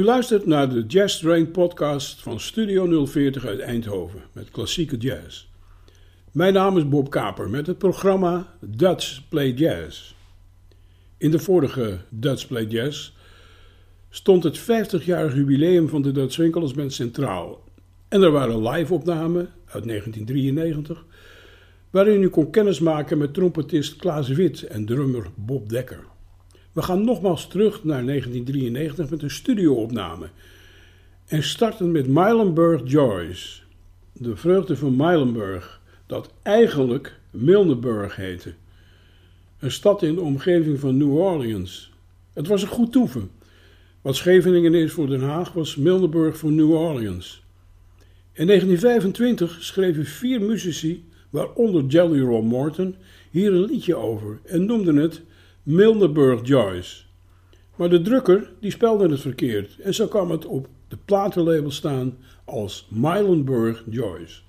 U luistert naar de Jazz Train podcast van Studio 040 uit Eindhoven met klassieke jazz. Mijn naam is Bob Kaper met het programma Dutch Play Jazz. In de vorige Dutch Play Jazz stond het 50-jarig jubileum van de Dutch Winkels Band centraal. En er waren live-opnamen uit 1993, waarin u kon kennismaken met trompetist Klaas Wit en drummer Bob Dekker. We gaan nogmaals terug naar 1993 met een studioopname en starten met Meilenburg Joyce, de vreugde van Meilenburg, dat eigenlijk Milneburg heette. Een stad in de omgeving van New Orleans. Het was een goed toeven. Wat Scheveningen is voor Den Haag was Milneburg voor New Orleans. In 1925 schreven vier muzici, waaronder Jelly Roll Morton, hier een liedje over en noemden het Milneburg Joyce. Maar de drukker die spelde het verkeerd en zo kwam het op de platenlabel staan als Meilenburg Joyce.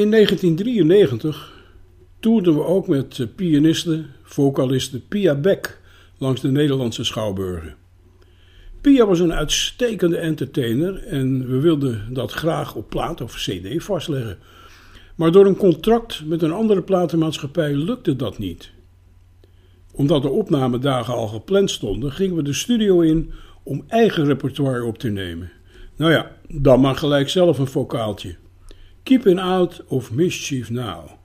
In 1993 toerden we ook met pianiste, vocaliste Pia Beck langs de Nederlandse schouwburgen. Pia was een uitstekende entertainer en we wilden dat graag op plaat of cd vastleggen. Maar door een contract met een andere platenmaatschappij lukte dat niet. Omdat de opnamedagen al gepland stonden, gingen we de studio in om eigen repertoire op te nemen. Nou ja, dan maar gelijk zelf een vocaaltje. Keeping out of mischief now.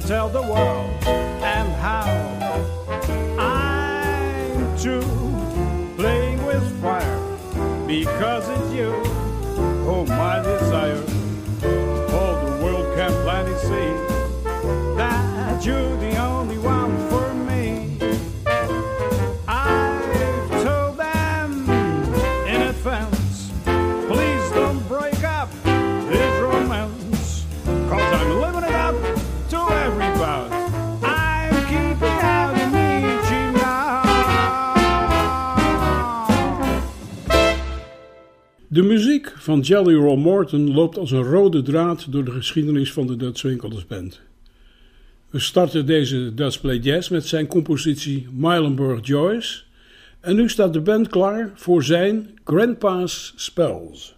Tell the world van Jelly Roll Morton loopt als een rode draad door de geschiedenis van de Dutch Winkelers Band. We starten deze Dutch Play Jazz met zijn compositie Milenburg Joyce en nu staat de band klaar voor zijn Grandpa's Spells.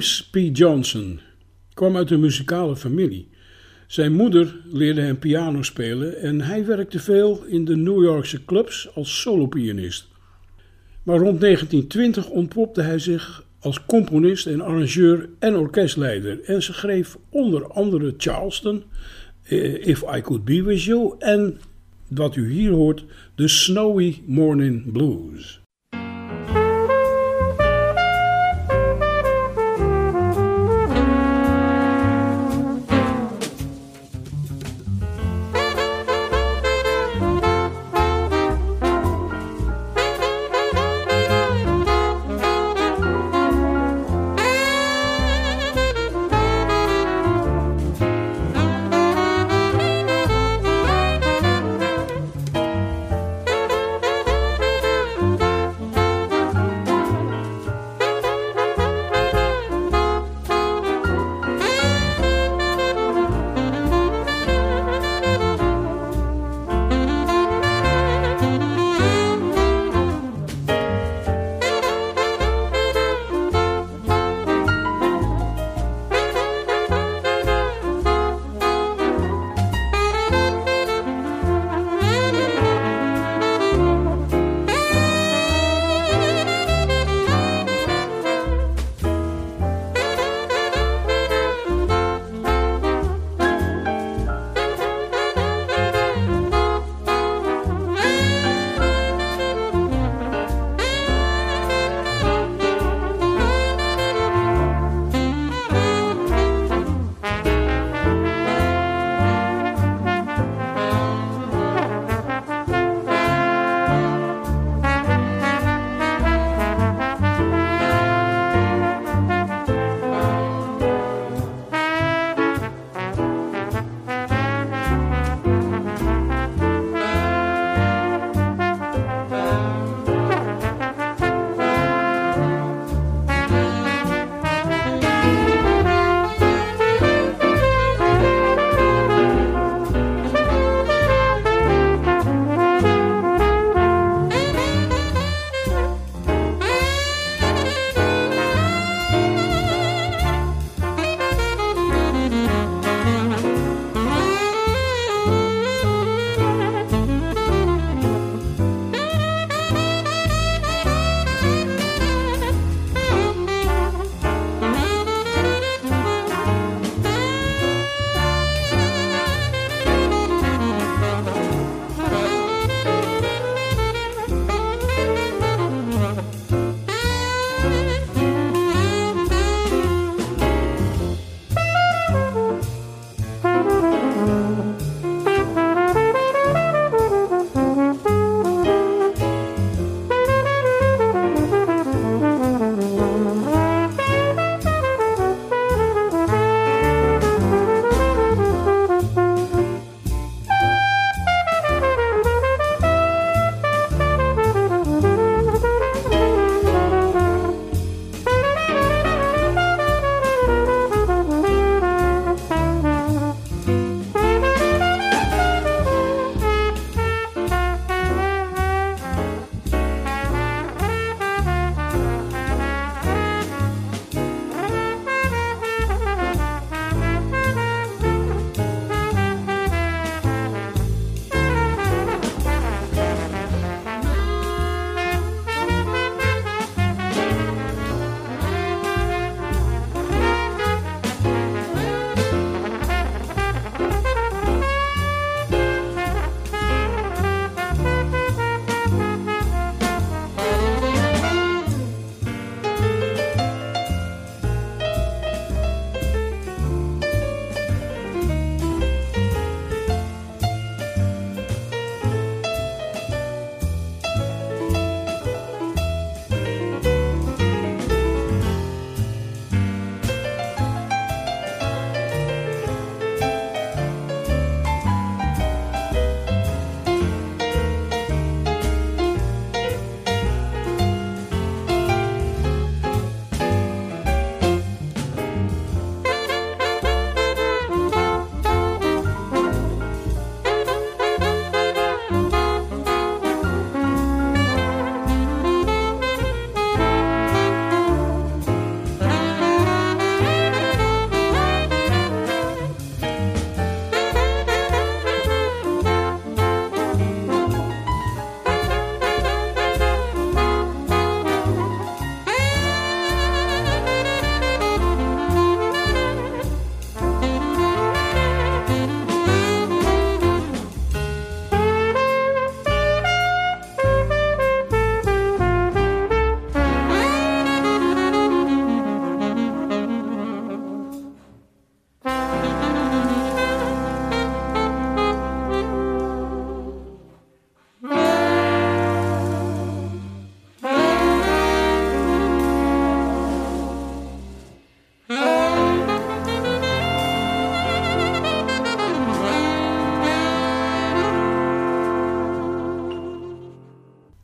James P. Johnson kwam uit een muzikale familie. Zijn moeder leerde hem piano spelen en hij werkte veel in de New Yorkse clubs als solopianist. Maar rond 1920 ontpopte hij zich als componist en arrangeur en orkestleider en schreef onder andere Charleston, eh, If I Could Be With You en wat u hier hoort, The Snowy Morning Blues.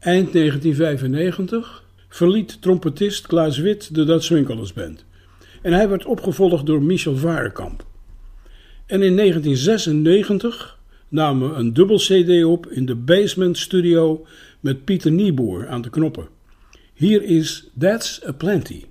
Eind 1995 verliet trompetist Klaas Wit de Dat Swinkelers Band. En hij werd opgevolgd door Michel Varenkamp. En in 1996 namen we een dubbel CD op in de Basement Studio met Pieter Nieboer aan de knoppen. Hier is That's a Plenty.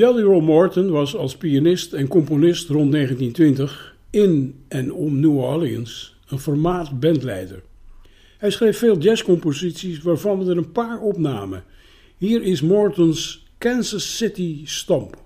Jelly Roll Morton was als pianist en componist rond 1920 in en om New Orleans een formaat bandleider. Hij schreef veel jazzcomposities waarvan er een paar opnamen. Hier is Morton's Kansas City Stomp.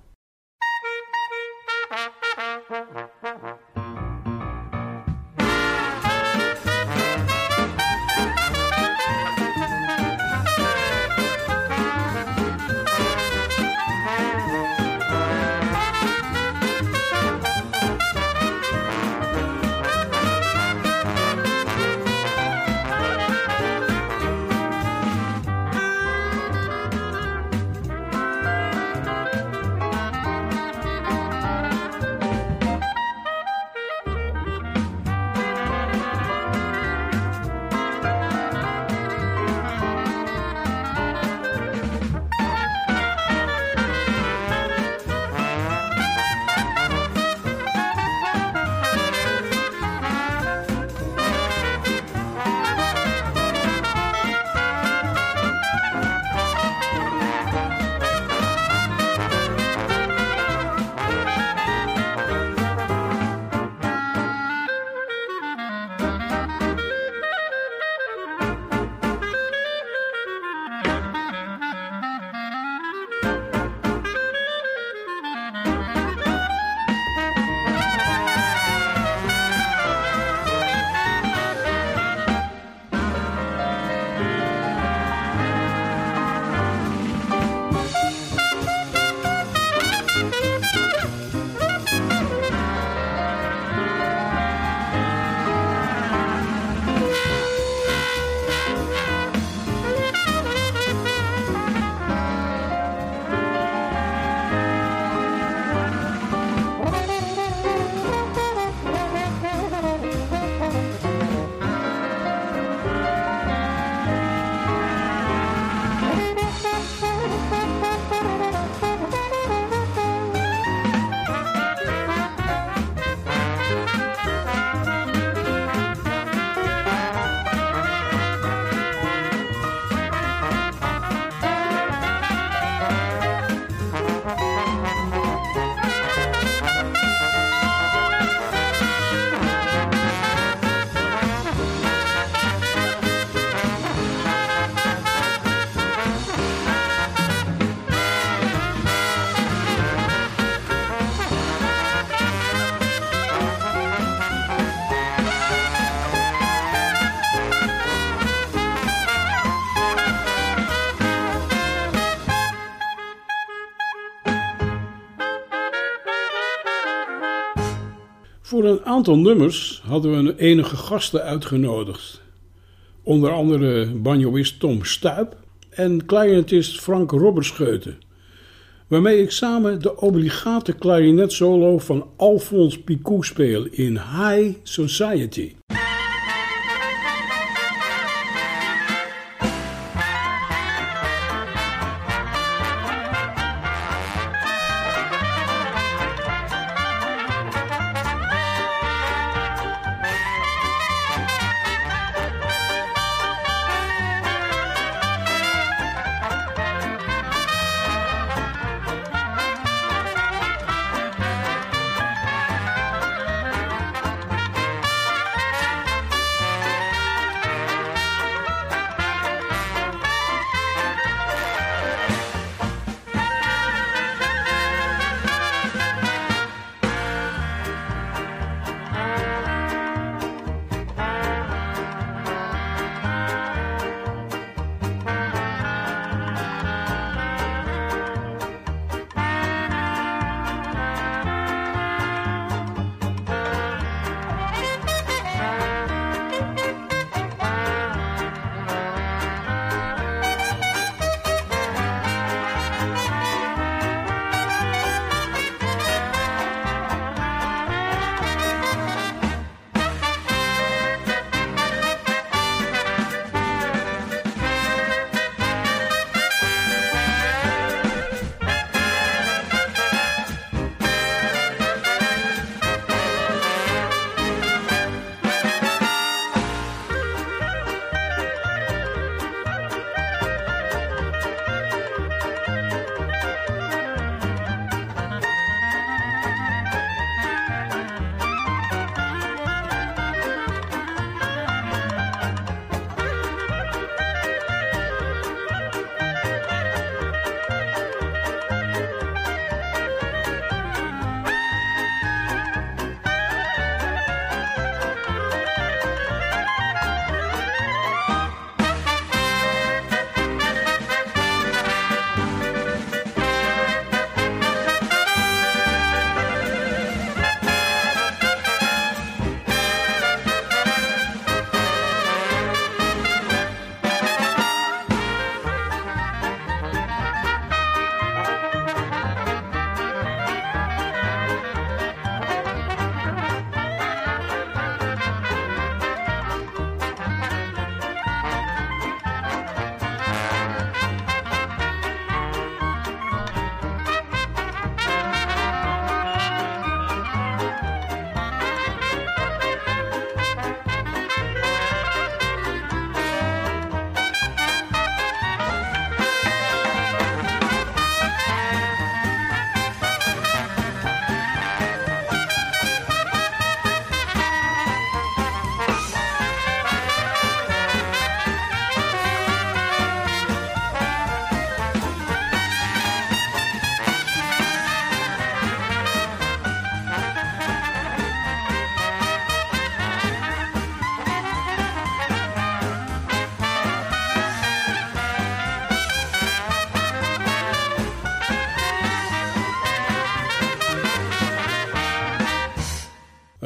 Voor een aantal nummers hadden we enige gasten uitgenodigd. Onder andere banjoist Tom Stuip en clarinetist Frank Robberscheuten. Waarmee ik samen de obligate klarinetsolo van Alphonse Picou speel in High Society.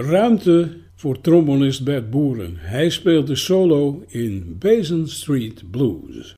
Ruimte voor trombonist Bert Boeren. Hij speelt de solo in Basin Street Blues.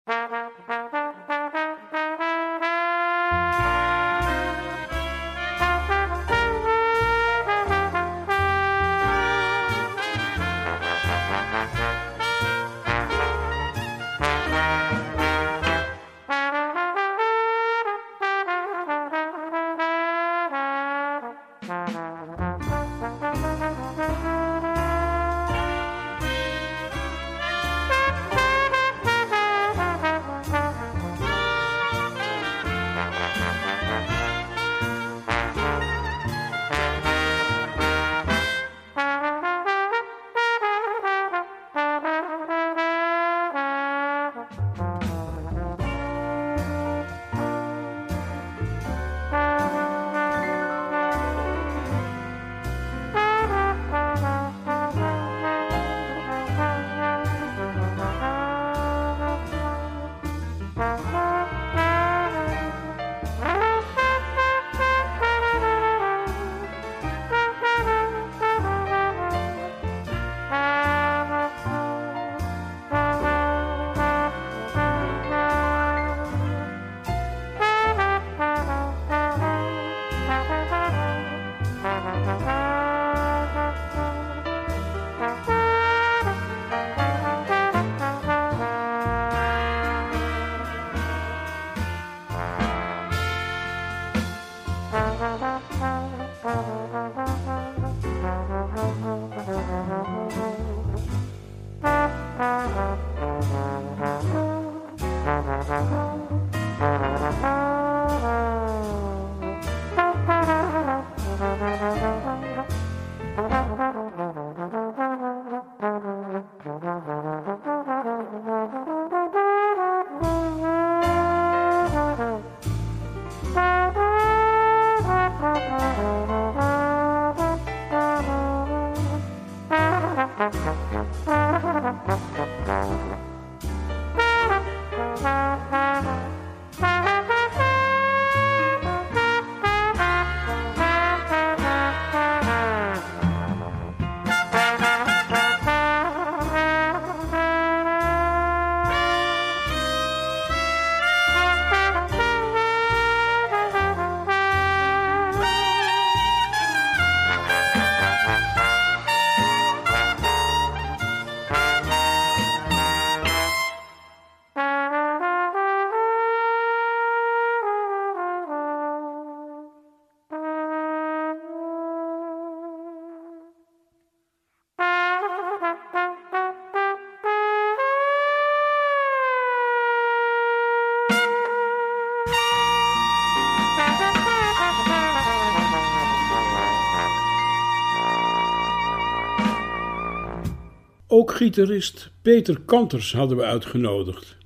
Ook gitarist Peter Kanters hadden we uitgenodigd.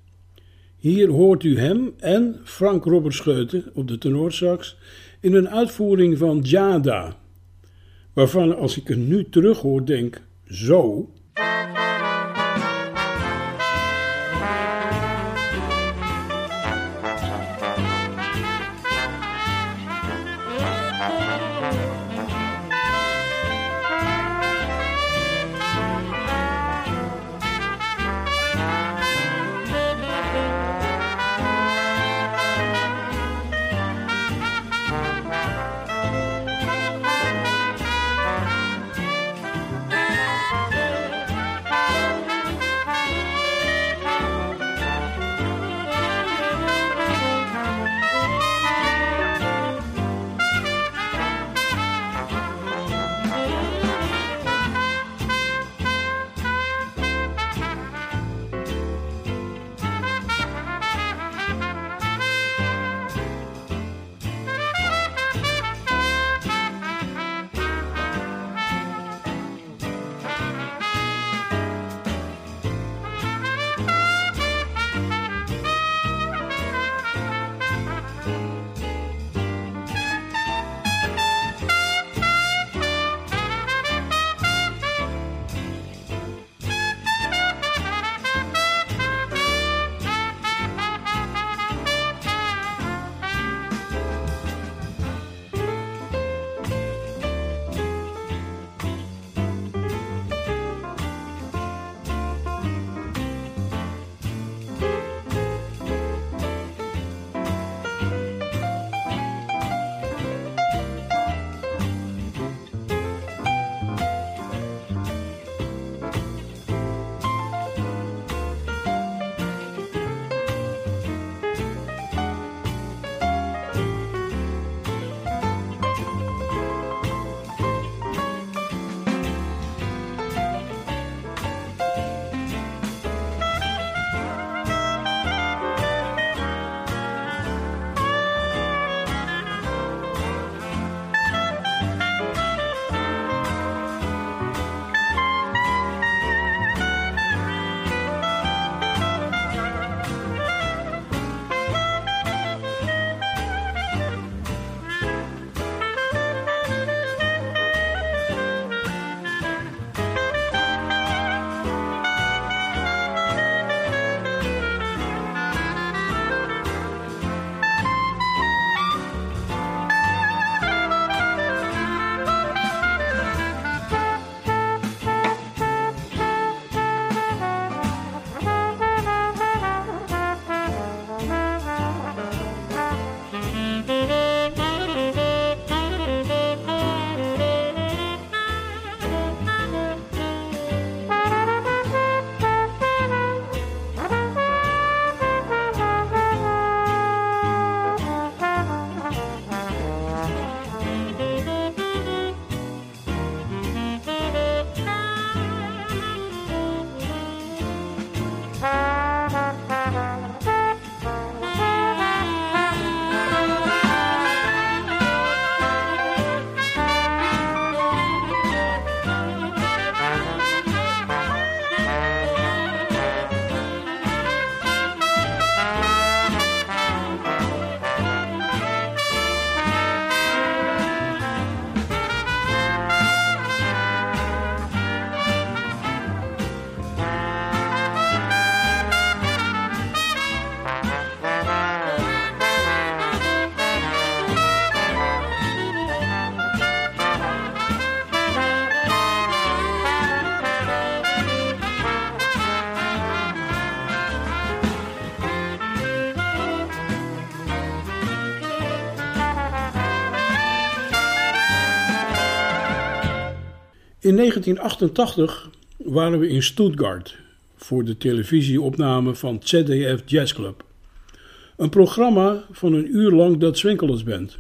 Hier hoort u hem en Frank Robberscheuten op de tenorsax in een uitvoering van Jada, waarvan als ik er nu terug hoor denk, zo... In 1988 waren we in Stuttgart voor de televisieopname van ZDF Jazz Club. Een programma van een uur lang dat Swinkelers Band.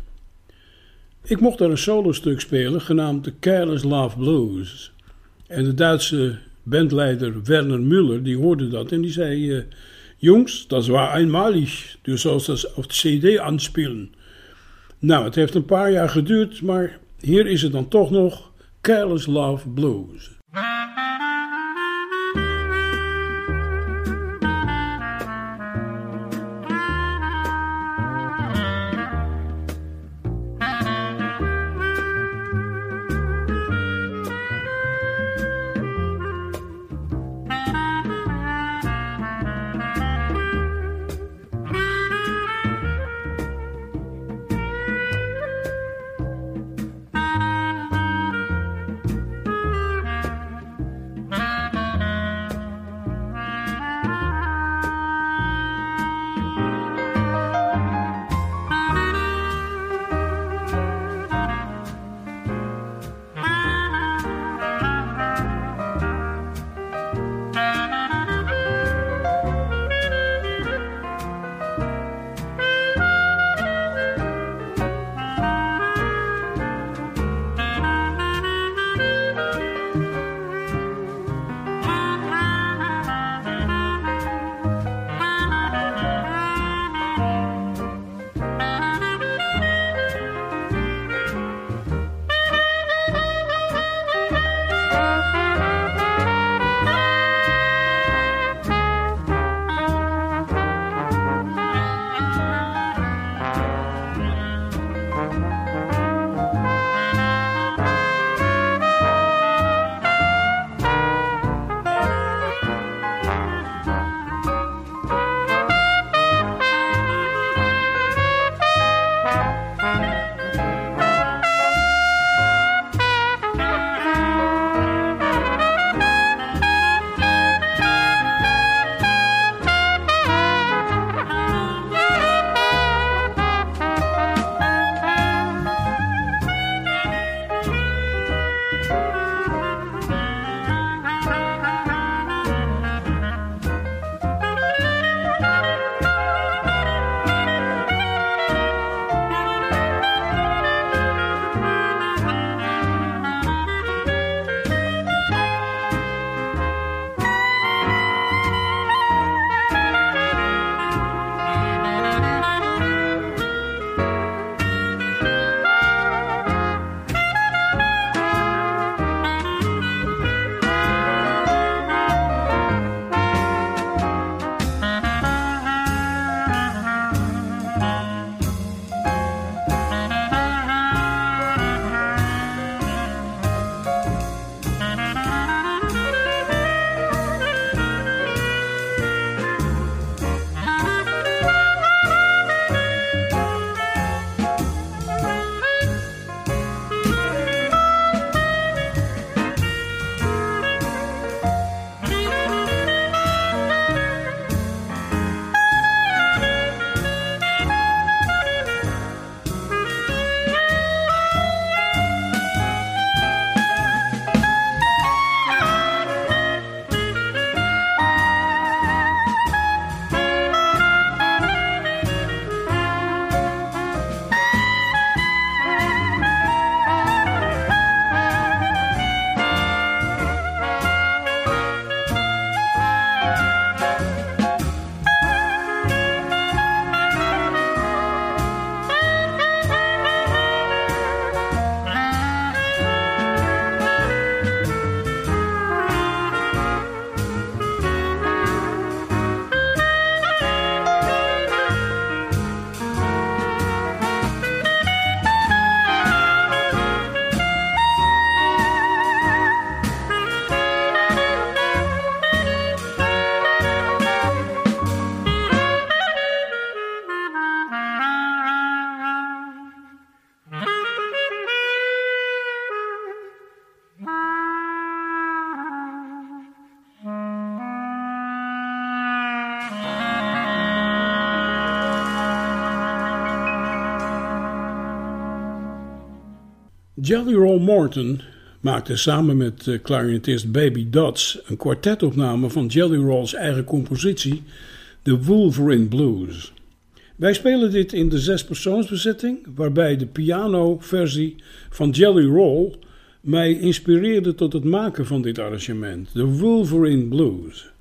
Ik mocht daar een solostuk spelen genaamd The Careless Love Blues. En de Duitse bandleider Werner Müller die hoorde dat en die zei... Uh, Jungs, dat was eenmalig, du sollst das op CD anspielen. Nou, het heeft een paar jaar geduurd, maar hier is het dan toch nog... Careless Love Blues. Jelly Roll Morton maakte samen met uh, clarinetist Baby Dodds een kwartetopname van Jelly Roll's eigen compositie, The Wolverine Blues. Wij spelen dit in de zespersoonsbezetting, waarbij de pianoversie van Jelly Roll mij inspireerde tot het maken van dit arrangement, The Wolverine Blues.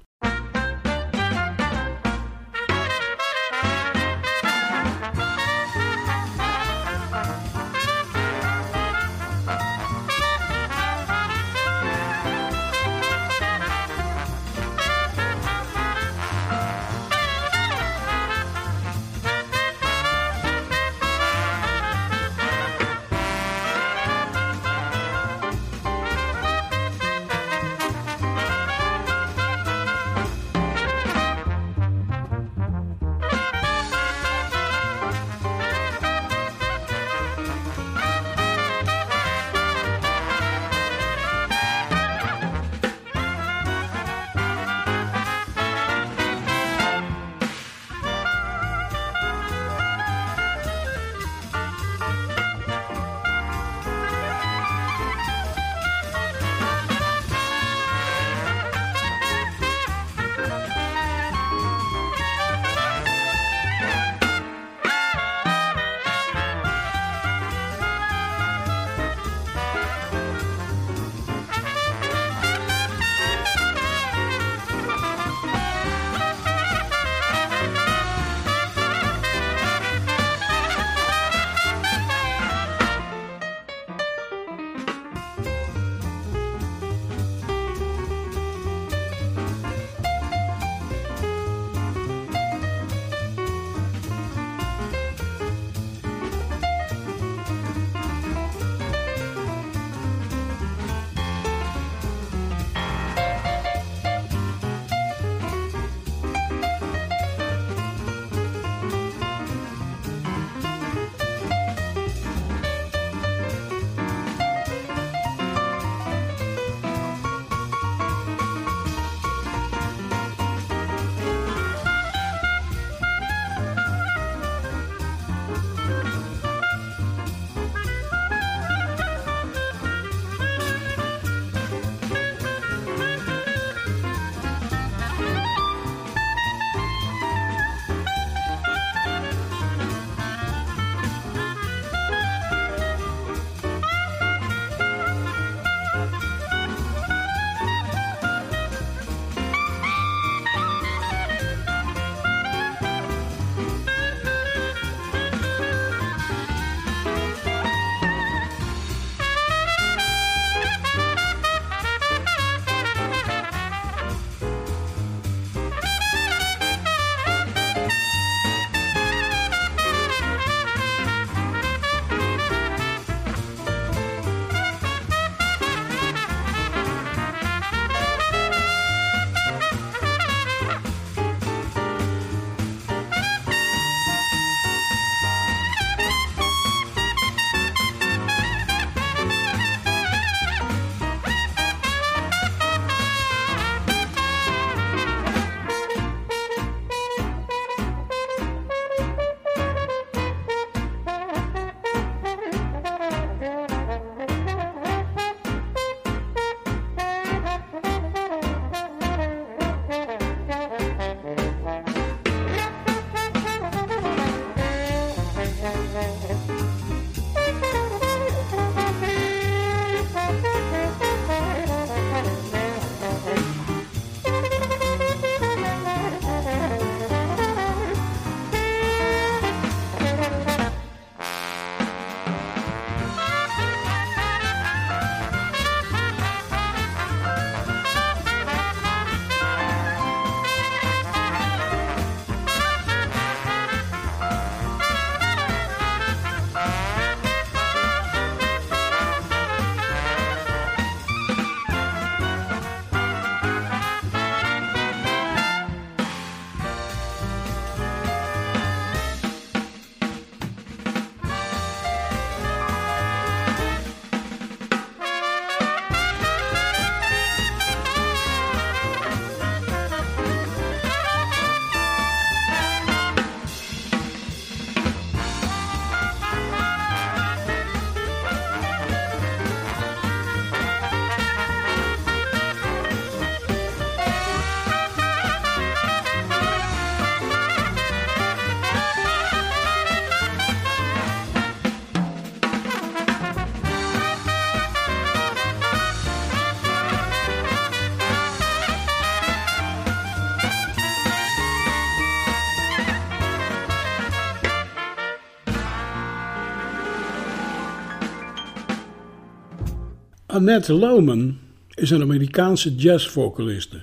Annette Lohman is een Amerikaanse jazzvocaliste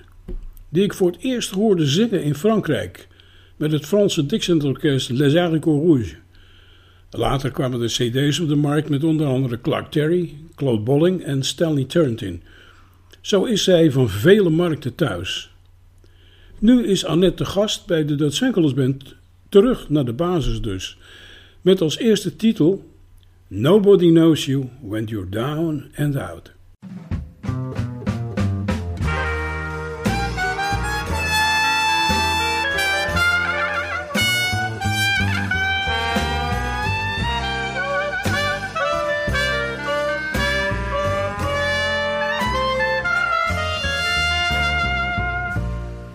die ik voor het eerst hoorde zingen in Frankrijk met het Franse Dixieland-orkest Les Haricots Rouges. Later kwamen de cd's op de markt met onder andere Clark Terry, Claude Bolling en Stanley Turrentine. Zo is zij van vele markten thuis. Nu is Annette de gast bij de Dutch Band, terug naar de basis dus, met als eerste titel Nobody Knows You When You're Down and Out.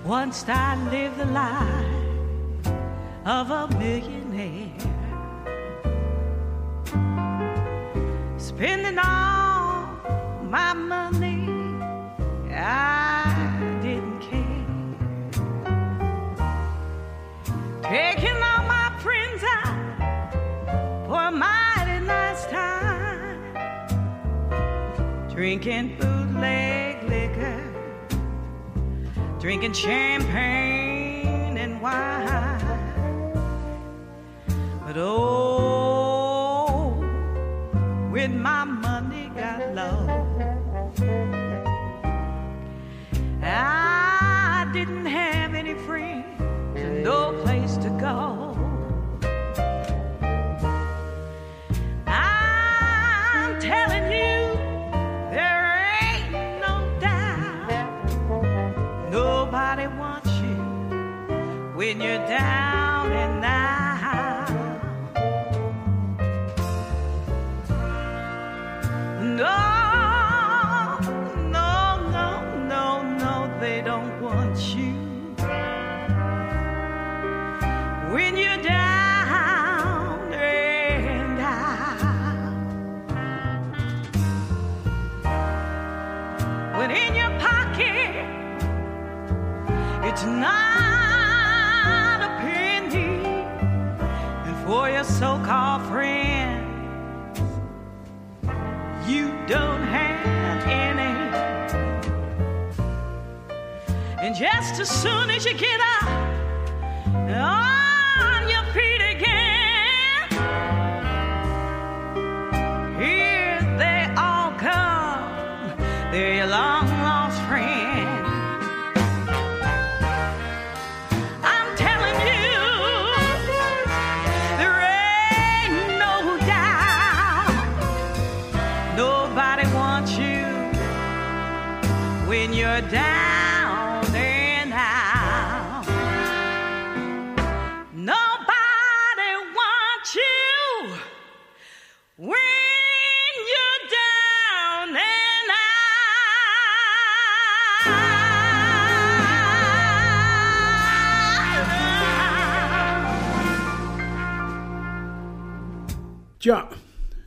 Once I lived the life of a millionaire, spending all my money. I didn't care, taking all my friends out for a mighty nice time, drinking bootleg liquor drinking champagne and wine. But oh, when my money got low, I didn't have any friends and no place to go. I'm telling you, there ain't no doubt. Nobody wants you when you're down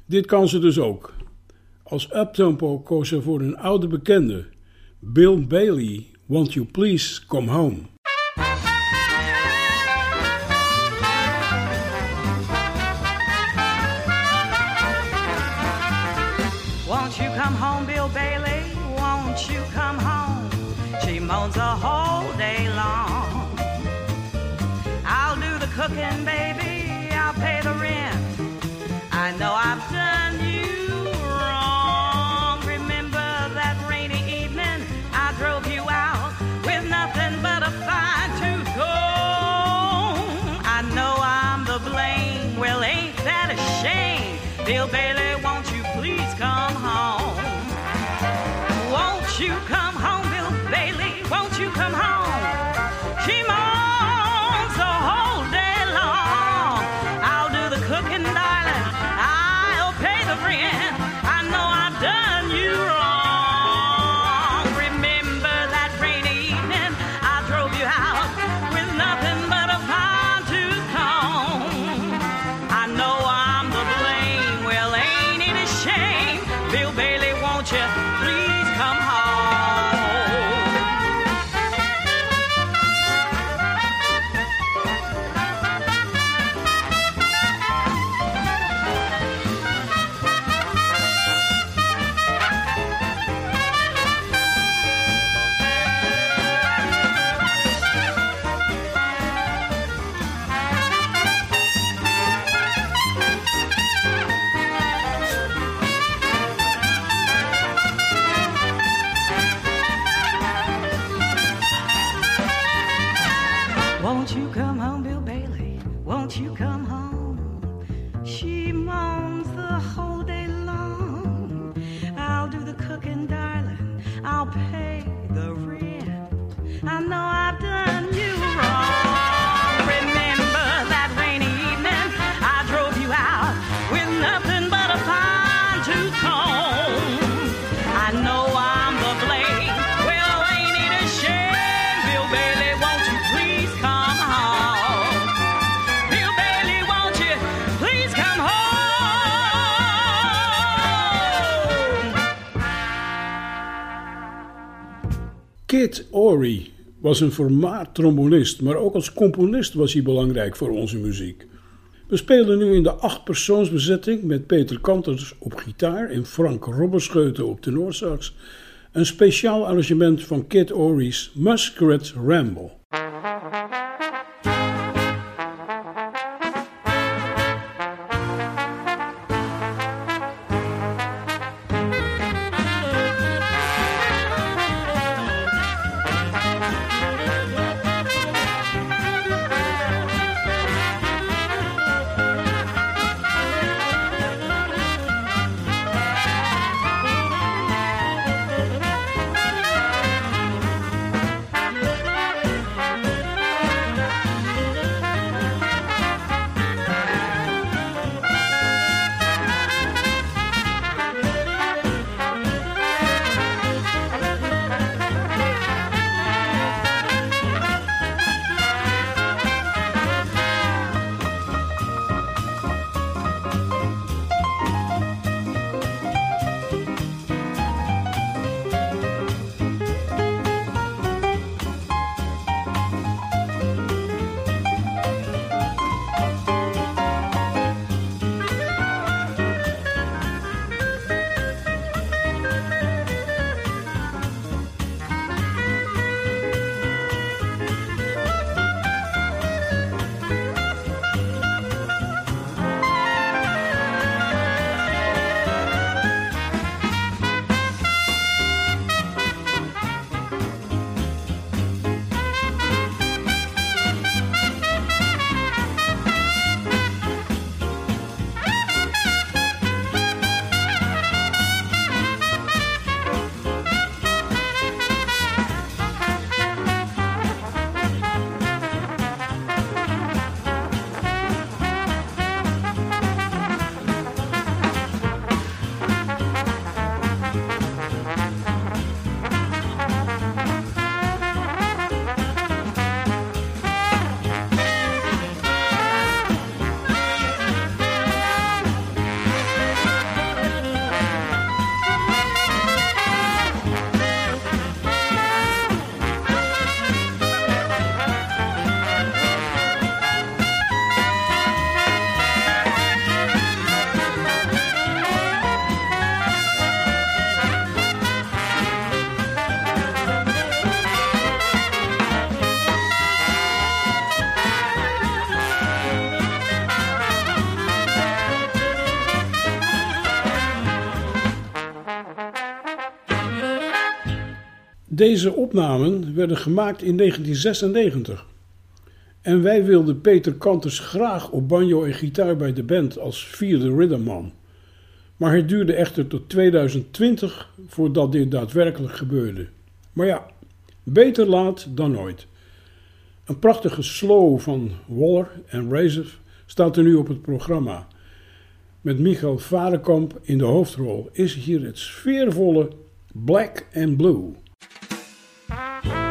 dit kan ze dus ook. Als uptempo koos ze voor een oude bekende, Bill Bailey, Won't You Please Come Home. Won't you come home, Bill Bailey? Won't you come home? She moans the whole Kid Ory was een vermaard trombonist, maar ook als componist was hij belangrijk voor onze muziek. We spelen nu in de achtpersoonsbezetting met Peter Kanters op gitaar en Frank Robberscheuten op tenorsax een speciaal arrangement van Kid Ory's Muskrat Ramble. Deze opnamen werden gemaakt in 1996. En wij wilden Peter Kanters graag op banjo en gitaar bij de band als vierde rhythmman. Maar het duurde echter tot 2020 voordat dit daadwerkelijk gebeurde. Maar ja, beter laat dan nooit. Een prachtige slow van Waller en Razef staat er nu op het programma. Met Michael Varenkamp in de hoofdrol is hier het sfeervolle Black and Blue. Bye.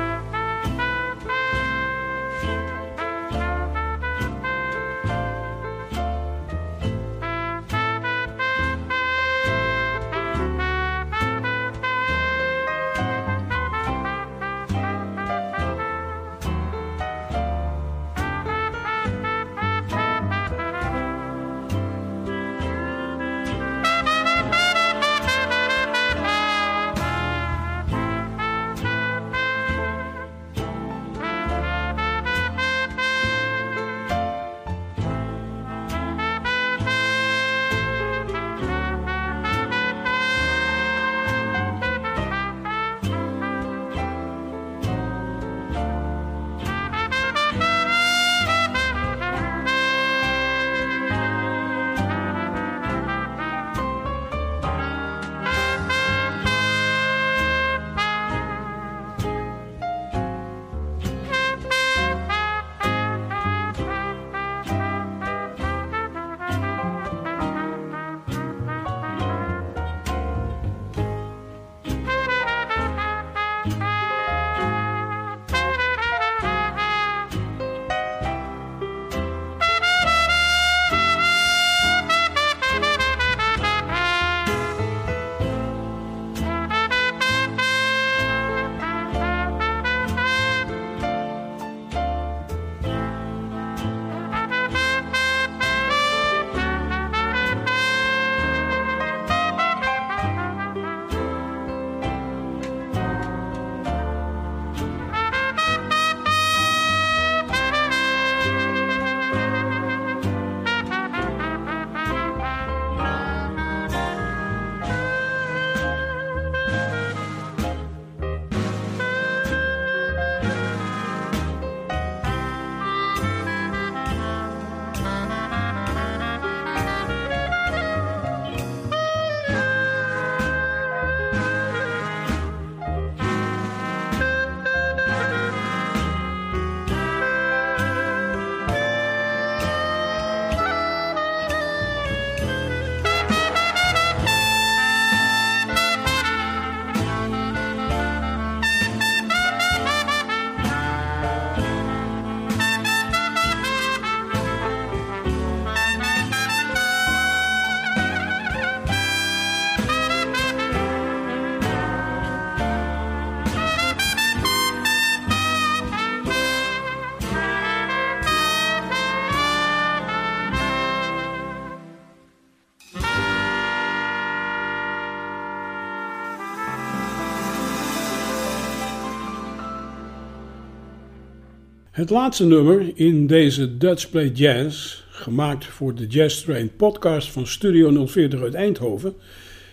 Het laatste nummer in deze Dutch Play Jazz, gemaakt voor de Jazz Train podcast van Studio 040 uit Eindhoven,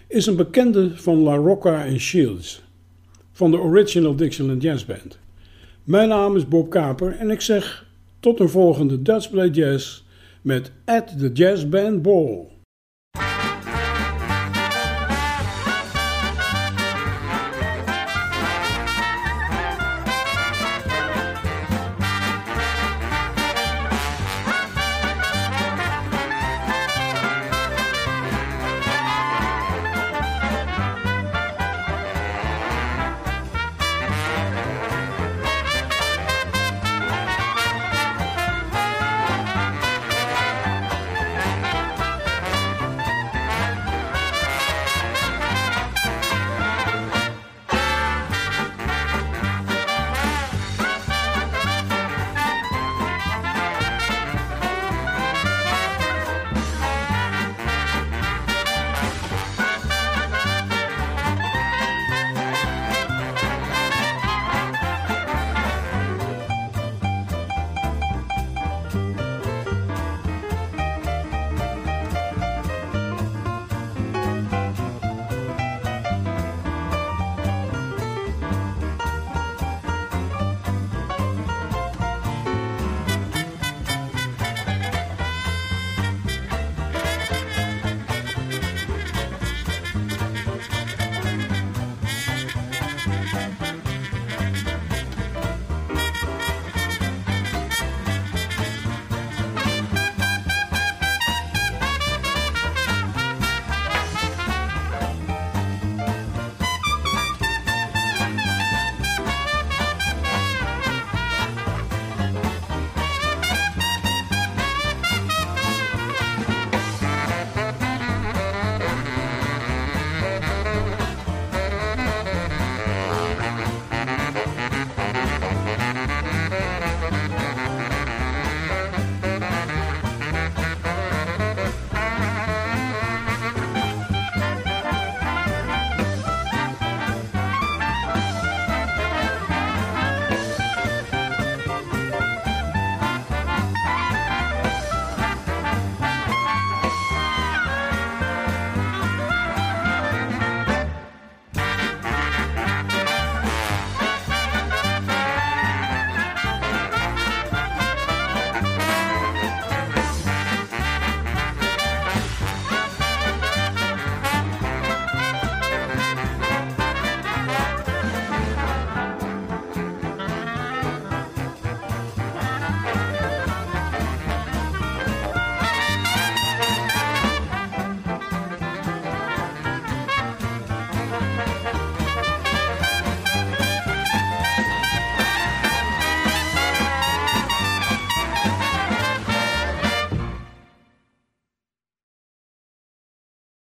is een bekende van La Rocca en Shields, van de Original Dixieland Jazz Band. Mijn naam is Bob Kaper en ik zeg tot een volgende Dutch Play Jazz met At the Jazz Band Ball.